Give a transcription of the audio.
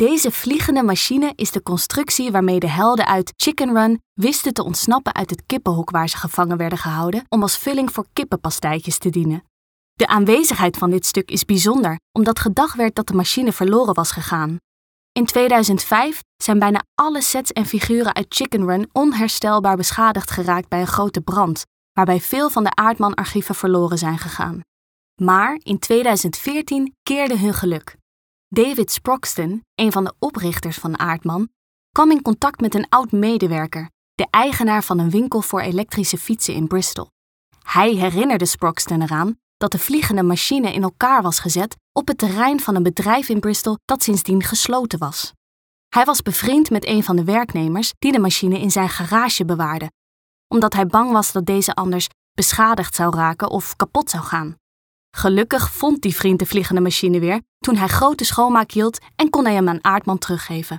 Deze vliegende machine is de constructie waarmee de helden uit Chicken Run wisten te ontsnappen uit het kippenhok waar ze gevangen werden gehouden om als vulling voor kippenpastijtjes te dienen. De aanwezigheid van dit stuk is bijzonder omdat gedacht werd dat de machine verloren was gegaan. In 2005 zijn bijna alle sets en figuren uit Chicken Run onherstelbaar beschadigd geraakt bij een grote brand, waarbij veel van de aardmanarchieven verloren zijn gegaan. Maar in 2014 keerde hun geluk. David Sproxton, een van de oprichters van Aardman, kwam in contact met een oud medewerker, de eigenaar van een winkel voor elektrische fietsen in Bristol. Hij herinnerde Sproxton eraan dat de vliegende machine in elkaar was gezet op het terrein van een bedrijf in Bristol dat sindsdien gesloten was. Hij was bevriend met een van de werknemers die de machine in zijn garage bewaarde, omdat hij bang was dat deze anders beschadigd zou raken of kapot zou gaan. Gelukkig vond die vriend de vliegende machine weer toen hij grote schoonmaak hield en kon hij hem aan Aardman teruggeven.